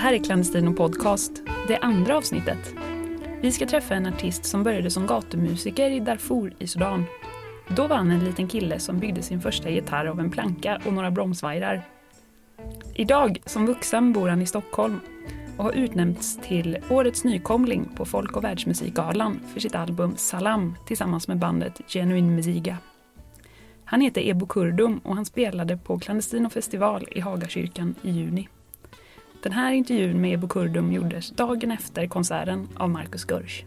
här är Clandestino Podcast, det andra avsnittet. Vi ska träffa en artist som började som gatumusiker i Darfur i Sudan. Då var han en liten kille som byggde sin första gitarr av en planka och några bromsvajrar. Idag, som vuxen, bor han i Stockholm och har utnämnts till Årets nykomling på Folk och världsmusikgalan för sitt album Salam tillsammans med bandet Genuine Musiga. Han heter Ebo Kurdum och han spelade på Clandestino festival i Hagakyrkan i juni. Den här intervjun med Ebo Kurdum gjordes dagen efter konserten av Marcus Görsch.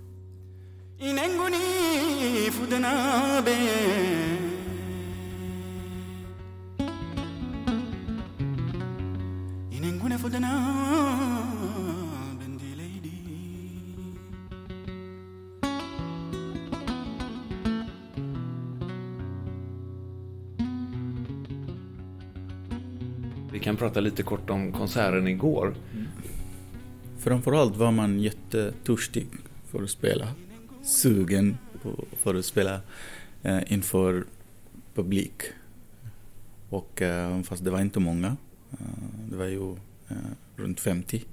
Kan prata lite kort om konserten igår. Framförallt var man jättetörstig för att spela. Sugen på, för att spela eh, inför publik. Och eh, fast det var inte många. Eh, det var ju eh, runt 50.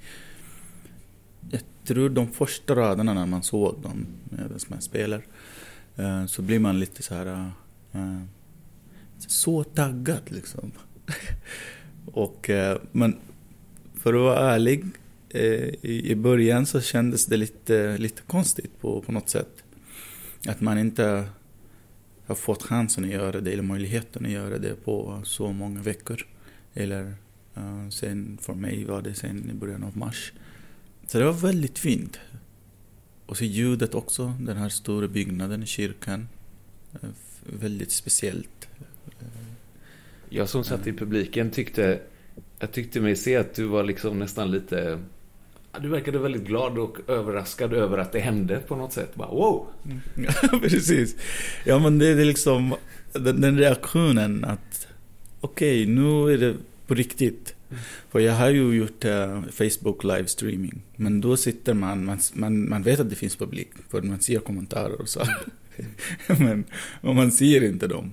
Jag tror de första raderna när man såg dem som man spelar eh, så blir man lite så här eh, så taggad liksom. Och, eh, men för att vara ärlig, eh, i början så kändes det lite, lite konstigt på, på något sätt. Att man inte har fått chansen att göra det, eller möjligheten att göra det på så många veckor. Eller sen, för mig var det sen i början av mars. Så det var väldigt fint. Och så ljudet också, den här stora byggnaden kyrkan. Eh, väldigt speciellt. Jag som satt i publiken tyckte, jag tyckte mig se att du var liksom nästan lite, du verkade väldigt glad och överraskad över att det hände på något sätt. Bara, wow! Ja, precis. Ja, men det är liksom den, den reaktionen att okej, okay, nu är det på riktigt. Mm. För jag har ju gjort uh, Facebook livestreaming. Men då sitter man, man, man, man vet att det finns publik. För man ser kommentarer och så. men och man ser inte dem.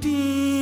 deep.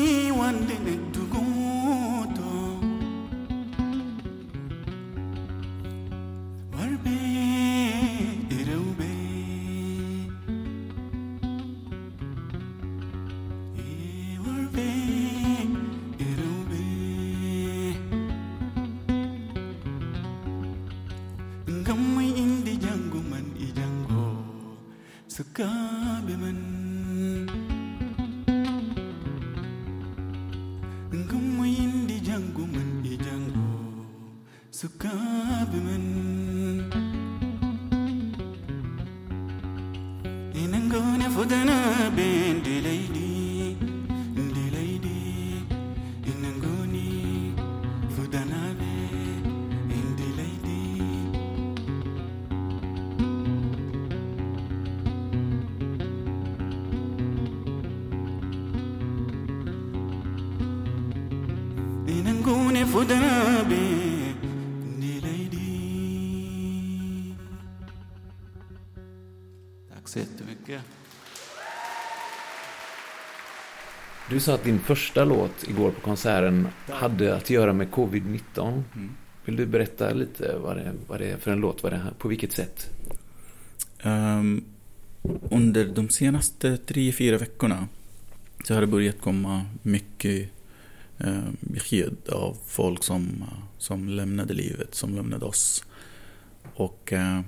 Tack så jättemycket. Du sa att din första låt igår på konserten hade att göra med covid-19. Mm. Vill du berätta lite vad det, vad det är för en låt? Vad det på vilket sätt? Um, under de senaste tre, fyra veckorna så har det börjat komma mycket uh, av folk som, eh, som lämnade livet, som lämnade oss. Och eh,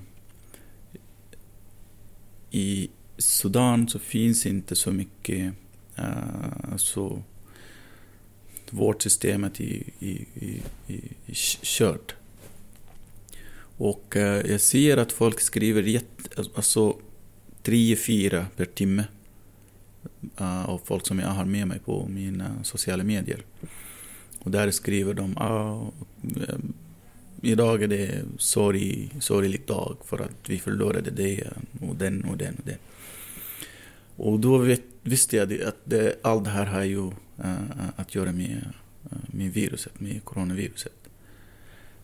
i Sudan så finns inte så mycket eh, så vårdsystemet i, i, i, i, i kört. Och eh, jag ser att folk skriver jätte, alltså tre, fyra per timme Eh, av folk som jag har med mig på mina sociala medier. Och där skriver de ah, eh, idag är det sorg, sorglig dag för att vi förlorade det och den och den och den. Och då vet, visste jag att det, allt det här har ju uh, att göra med, uh, med viruset, med coronaviruset.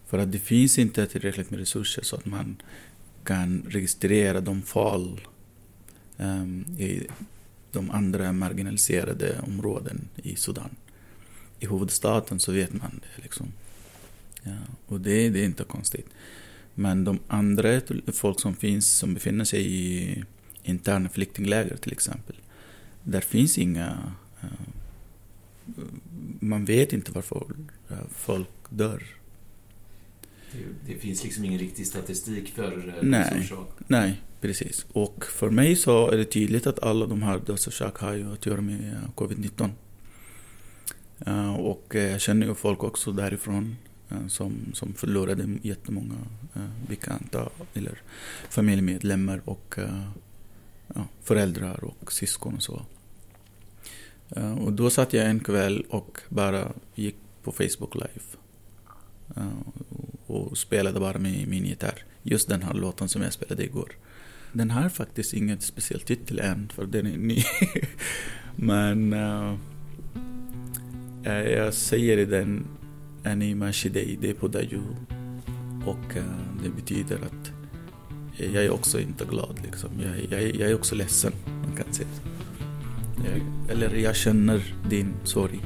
För att det finns inte tillräckligt med resurser så att man kan registrera de fall um, i de andra marginaliserade områden i Sudan. I huvudstaden så vet man det. Liksom. Ja, och det, det är inte konstigt. Men de andra folk som finns, som befinner sig i interna flyktingläger till exempel, där finns inga... Eh, man vet inte varför folk dör. Det, finns liksom ingen riktig statistik för uh, nej, nej, precis. Och för mig så är det tydligt att alla de här dödsorsakerna har ju att göra med covid-19. Och jag känner ju folk också därifrån Eh, som, som förlorade jättemånga eh, bekanta eller familjemedlemmar och eh, ja, föräldrar och syskon och så. Och då satt jag en kväll och bara gick på Facebook live. Och spelade bara med min gitarr. Just den här låten som jag spelade igår. Den har faktiskt ingen speciell titel än, för den är ny. Men uh, jag säger i den ”Anima Shidei”, det är på Daju. Och uh, det betyder att jag är också inte glad. Liksom. Jag, jag, jag är också ledsen, man kan säga. Jag, eller jag känner din sorg.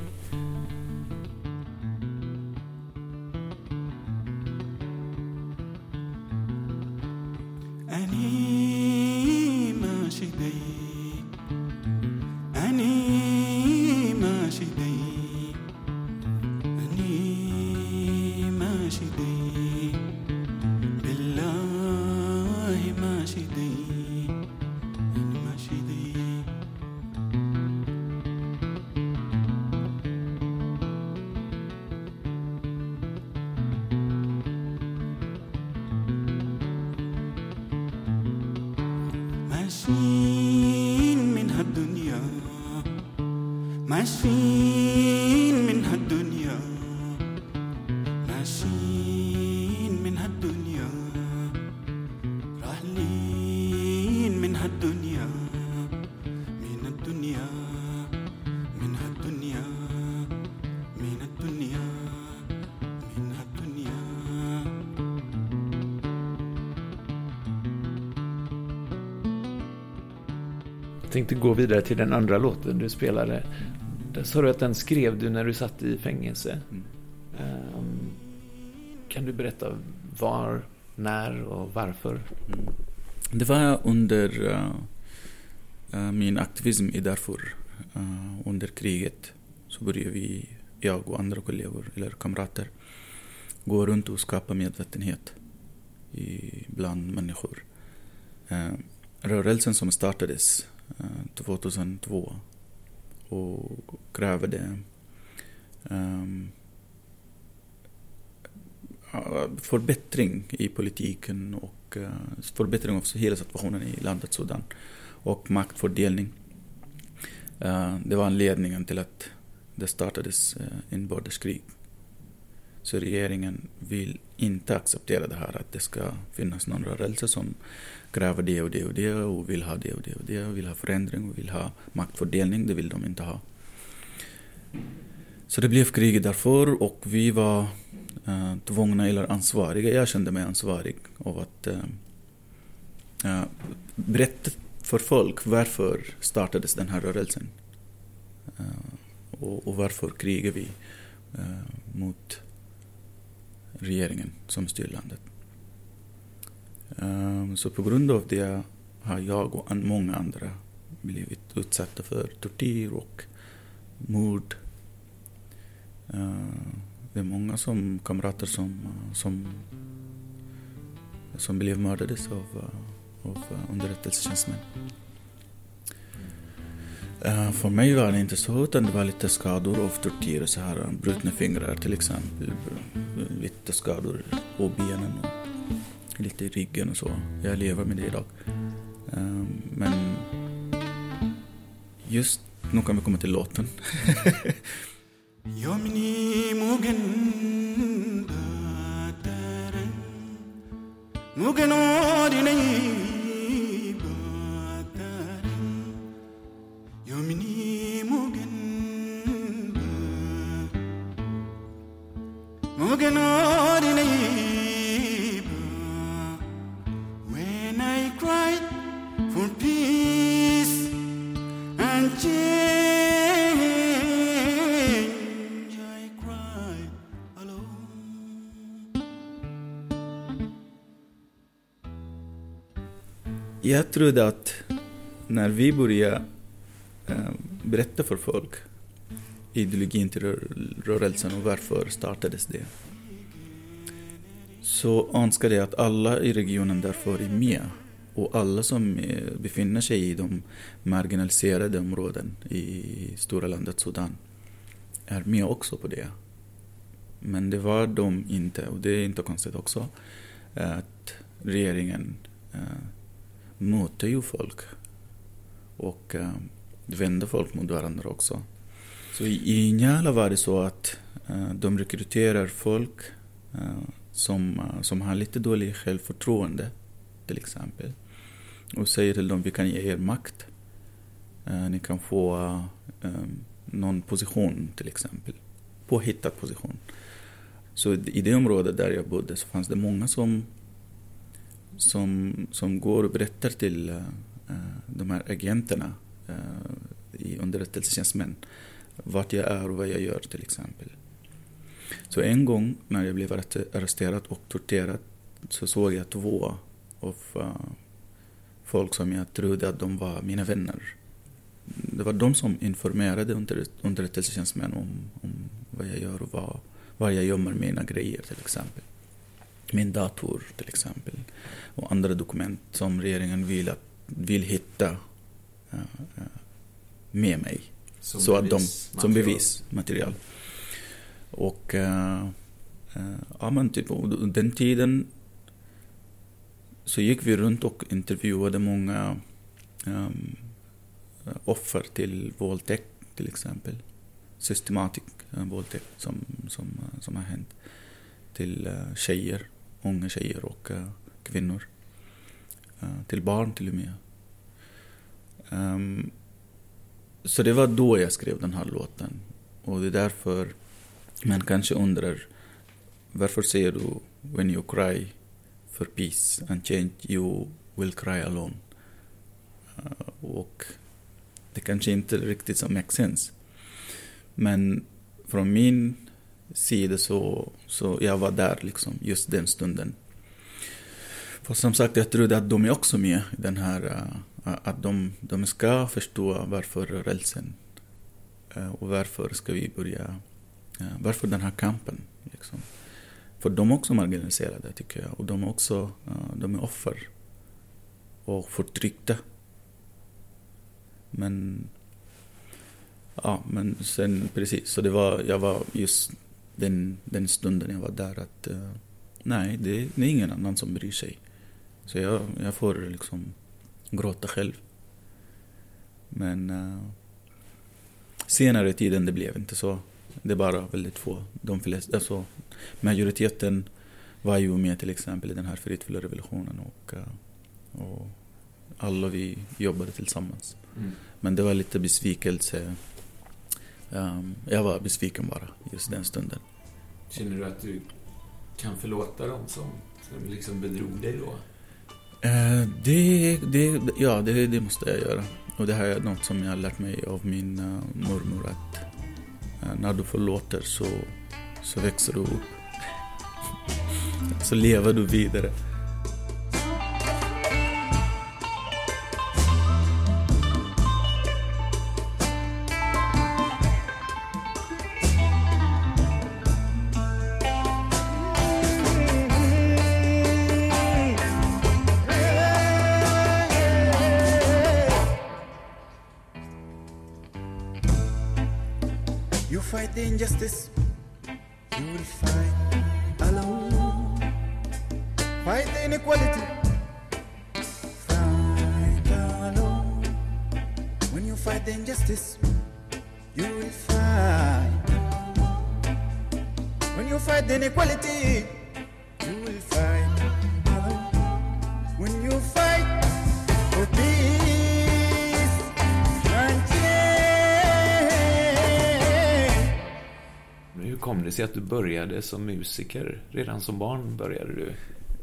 Jag tänkte gå vidare till den andra låten du spelade. Sa du att den skrev du när du satt i fängelse. Mm. Um, kan du berätta var, när och varför? Mm. Det var under uh, uh, min aktivism i Darfur. Uh, under kriget så började vi, jag och andra kollegor eller kamrater, gå runt och skapa medvetenhet i, bland människor. Rörelsen som startades 2002 och krävde um, ehm, förbättring i politiken och uh, förbättring av hela situationen i landet Sudan och maktfördelning. Uh, det var anledningen till att det startades eh, uh, inbördeskrig. Så regeringen vill inte acceptera det här att det ska finnas någon rörelse som kräver det och det och det och vill ha det och det och det och vill ha förändring och vill ha maktfördelning. Det vill de inte ha. Så det blev krig därför och vi var eh, tvungna eller ansvariga. Jag kände mig ansvarig av att eh, eh berätta för folk varför startades den här rörelsen. Eh, och, och, varför krigar vi eh, mot regeringen som styr landet. Ehm, så på grund av det har jag och många andra blivit utsatta för tortyr och mord. Ehm, det är många som, kamrater som, eh, som, som blev mördade av, eh, av underrättelsetjänstemän. Eh, för mig var det inte så, utan det var lite skador av tortyr, så här, brutna fingrar till exempel, eh, lite skador på benen och lite i ryggen och så. Jag lever med det idag. Eh, men just, nu kan vi komma till låten. Jag trodde att när vi började eh, berätta för folk ideologin till rör- rörelsen och varför startades det. Så önskade jag att alla i regionen därför är med. Och alla som eh, befinner sig i de marginaliserade områden i stora landet Sudan är med också på det. Men det var de inte, och det är inte konstigt också, att regeringen eh, möter ju folk och eh, vänder folk mot varandra också. Så i, i Njala var det så att eh, de rekryterar folk eh, som, eh, som har lite dåligt självförtroende till exempel. Och säger till dem vi kan ge er makt. Eh, ni kan få eh, eh, någon position till exempel. Påhittad position. Så i det området där jag bodde så fanns det många som som, som går och berättar till eh, eh, de här agenterna, uh, i underrättelsetjänstemän, vart jag är och vad jag gör till exempel. Så en gång när jag blev arresterad och torterad så såg jag två av folk som jag trodde att de var mina vänner. Det var de som informerade under, underrättelsetjänstemän om, om vad jag gör och vad, var jag gömmer mina grejer till exempel. Min dator till exempel och andra dokument som regeringen vill, att, vill hitta uh, uh, med mig. Som så att de, bevismaterial. som bevismaterial. Och uh, ja men typ den tiden så gick vi runt och intervjuade många um, offer till våldtäkt till exempel. Systematisk uh, våldtäkt som, som, som har hänt till uh, tjejer, unga tjejer och uh, kvinnor. Uh, till barn till och med. Um, så det var då jag skrev den här låten. Och det är därför man kanske undrar varför säger du When you cry for peace and change you will cry alone. Uh, och det kanske inte riktigt som makes sense. Men från min sida så, så jag var där liksom just den stunden. För som sagt, jag trodde att de är också med i den här, eh, att de, de ska förstå varför rörelsen eh, och varför ska vi börja, eh, varför den här kampen liksom. För de är också marginaliserade tycker jag och de är också, de är offer och förtryckta. Men, ja men sen precis, så det var, jag var just den, den stunden jag var där att nej, det, det är ingen annan som bryr sig. Så jag, jag får liksom gråta själv. Men uh, senare i tiden det blev inte så. Det är bara väldigt få. De flesta, alltså, majoriteten var ju med till exempel i den här fredfulla revolutionen och, uh, och alla vi jobbade tillsammans. Mm. Men det var lite besvikelse. Um, jag var besviken bara just den stunden. Känner du att du kan förlåta dem som, som liksom bedrog dig då? Eh, det, det, ja, det, det måste jag göra. Och det här är något som jag har lärt mig av min uh, mormor att uh, när du förlåter så, så växer du upp. så lever du vidare. Injustice, you will fight alone. Fight the inequality, fight alone. When you fight the injustice, you will fight. When you fight the inequality, kom det sig att du började som musiker? Redan som barn började du?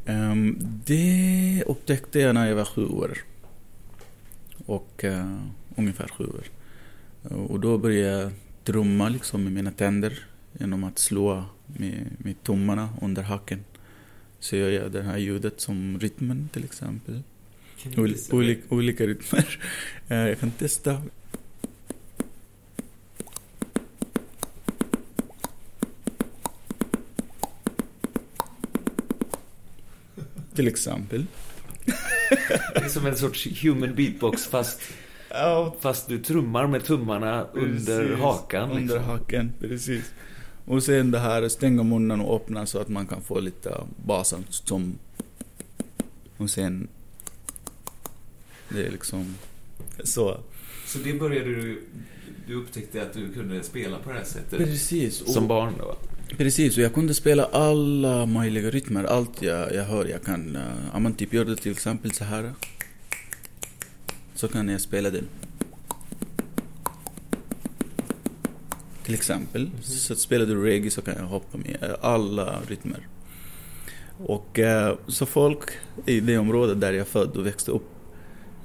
Ehm, det upptäckte jag när jag var sju år. Och eh, ungefär sju år. Och då började jag trumma liksom med mina tänder genom att slå med, med tummarna under haken. Så jag gör det här ljudet som rytmen till exempel. Ol, olika, olika rytmer. Eh, jag kan testa. Till exempel. Det är som en sorts human beatbox fast, Ja, fast du trummar med tummarna under Precis. hakan. Under Liksom. haken, precis. Och sen det här stänga munnen och öppna så att man kan få lite basen som... Och sen... Det är liksom så. Så det började du... Du upptäckte att du kunde spela på det här sättet? Precis. Och, Som barn då? Precis, och jag kunde spela alla möjliga rytmer. Allt jag, jag hör, jag kan... Om man typ gör det till exempel så här. Så kan jag spela det. Till exempel. Så spelar du reggae så kan jag hoppa med eh, alla rytmer. Och eh, så folk i det området där jag född och växte upp,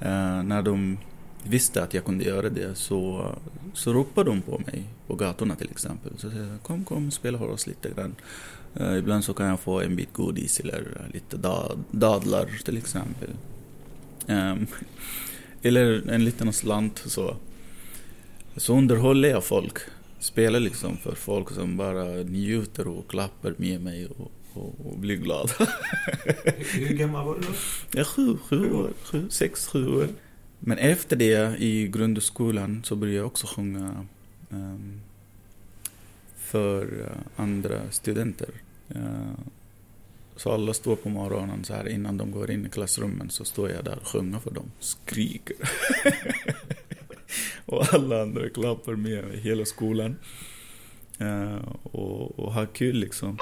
eh, när de visste att jag kunde göra det så, så ropade de på mig på gatorna till exempel. Så säger jag, kom, kom, spela för oss lite grann. Eh, ibland så kan jag få en bit godis eller lite da, dadlar till exempel. Ehm, eller en liten slant så. Så underhåller jag folk. Spelar liksom för folk som bara njuter och klappar med mig och, och, och blir glada. Hur gammal var du då? Ja, sju, sju år. Sju, sex, sju år. Men efter det i grundskolan så började jag också sjunga um, för eh, andra studenter. Uh, så alla står på morgonen så här innan de går in i klassrummen så står jag där och sjunger för dem. Skriker. och alla andra klappar med mig, hela skolan. Uh, och, och har kul liksom.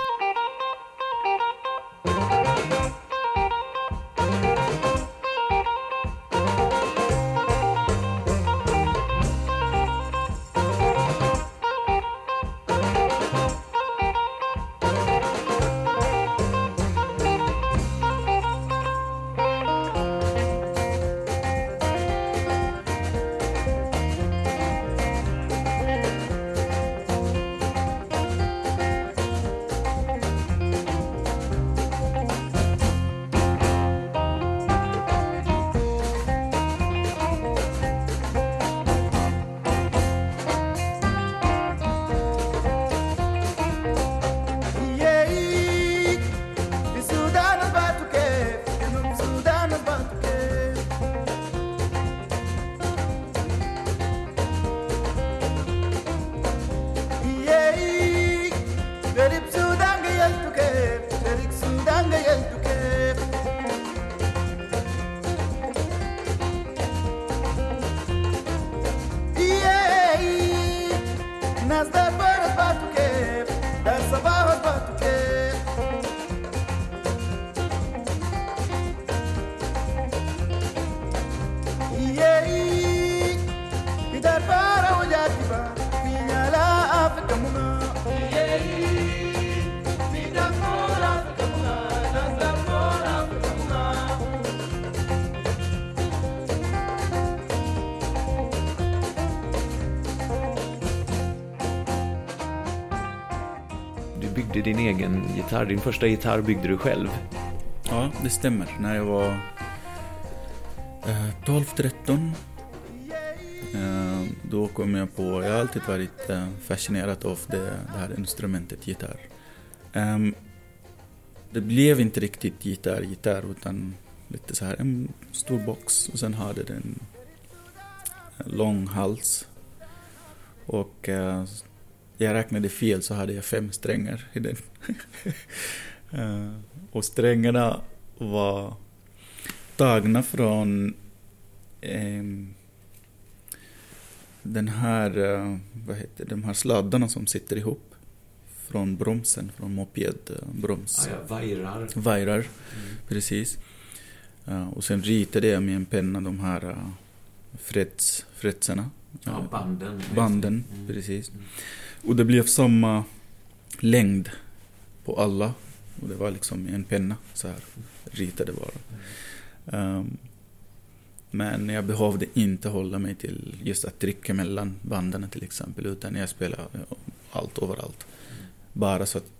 Din egen gitarr. Din första gitarr byggde du själv. Ja, det stämmer. När jag var eh, 12-13 eh, då kom jag på, jag har alltid varit eh, fascinerad av det, det här instrumentet gitarr. Ehm, det blev inte riktigt gitarr, gitarr utan lite så här en stor box och sen hade den en lång hals. Och eh, jag räknade fel så hade jag fem strängar i den. Eh, och strängarna var tagna från ehm, den här, eh, vad heter det, de här sladdarna som sitter ihop från bromsen, från mopedbroms. Ah, ja, vajrar. Vajrar, precis. Eh, och sen ritade jag med en penna de här uh, frets, fretsarna. Ja, banden. Banden, Mm. precis. Mm. Och det blev samma, längd på alla. Och det var liksom en penna så här. Ritade bara. Um, men jag behövde inte hålla mig till just att trycka mellan banden till exempel. Utan jag spelade eh, allt överallt. Bara så att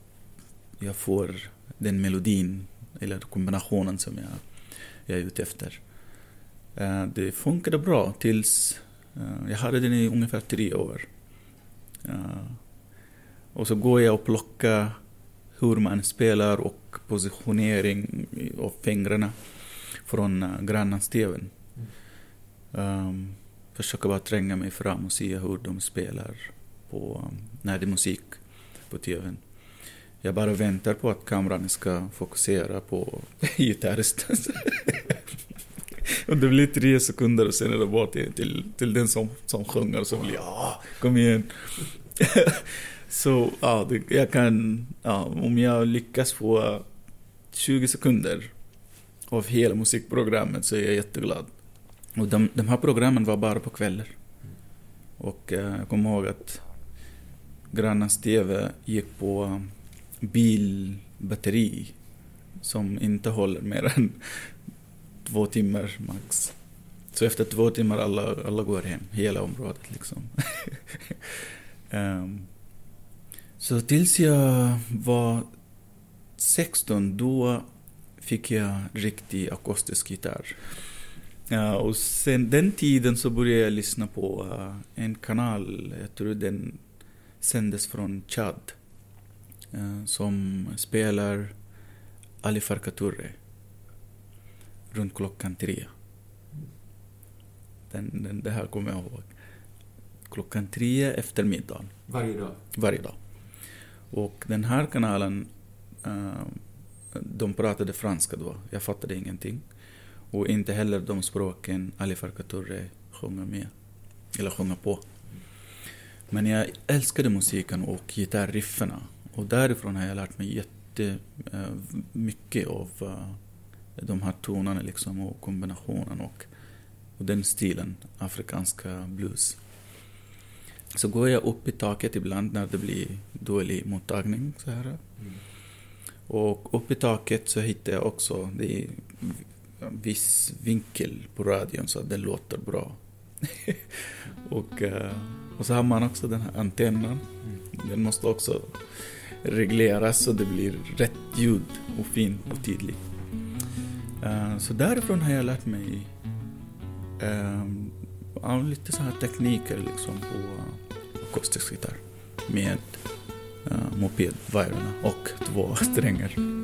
jag får den melodin eller kombinationen som jag, jag är ute efter. Uh, Det funkade bra tills uh, jag hade den i ungefär tre år. Eh, Och så går jag och plockar hur man spelar och positionering av fingrarna från uh, grannens-tvn. Um, försöker bara tränga mig fram och se hur de spelar på, um, när det är musik på tvn. Jag bara väntar på att kameran ska fokusera på gitarristen det blir tre sekunder och sen är det bara till, till, till den som, som sjunger så blir ja, ah, kom igen. så ja, jag kan, ja, om jag lyckas få 20 sekunder av hela musikprogrammet så är jag jätteglad. Och de, de här programmen var bara på kvällar. Och eh, jag kommer ihåg att grannens TV gick på bilbatteri som inte håller mer än två timmar max. Så efter två timmar alla, alla går hem, hela området liksom. um, så tills jag var 16 då fick jag riktig akustisk gitarr. Ja, och sen den tiden så började jag lyssna på uh, en kanal, jag tror den sändes från Chad, uh, eh, som spelar Ali Farka Touré runt klockan tre. Den, den, det här kommer jag ihåg. Klockan tre efter middagen, Varje dag. varje dag. Och den här kanalen, uh, de pratade franska då, jag fattade ingenting. Och inte heller de språken Ali Farka Touré sjunger med, eller sjunger på. Men jag älskade musiken och gitarrrifferna. Och därifrån har jag lärt mig jättemycket av eh, de här tonerna liksom och kombinationen och, och den stilen, afrikanska blues. Så går jag upp i taket ibland när det blir dålig mottagning så här. Och upp i taket så hittar jag också, det är en viss vinkel på radion så att den låter bra. och, eh, och så har man också den här antennen. Den måste också regleras så det blir rätt ljud och fin och tydlig. Eh, så därifrån har jag lärt mig eh, lite så här tekniker liksom på akustisk gitarr med uh, mopedvajrarna och två strängar.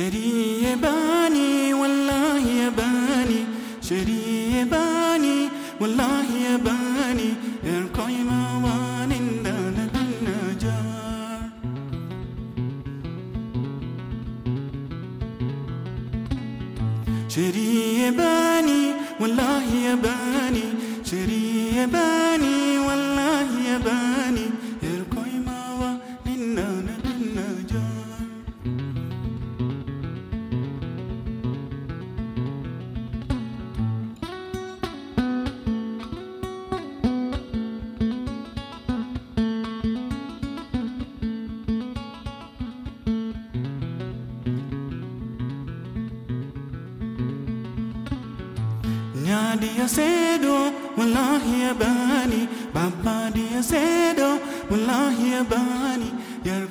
شري يباني والله يباني شري يباني والله يباني Nya dia sedo, wallahi ya bani. Baba dia sedo, wallahi ya bani. Yar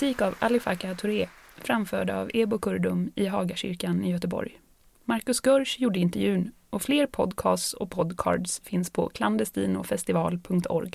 musik av Ali Farka Touré, framförd av Ebo Kurdum i Hagakyrkan i Göteborg. Marcus Görsch gjorde intervjun och fler podcasts och podcards finns på clandestinofestival.org.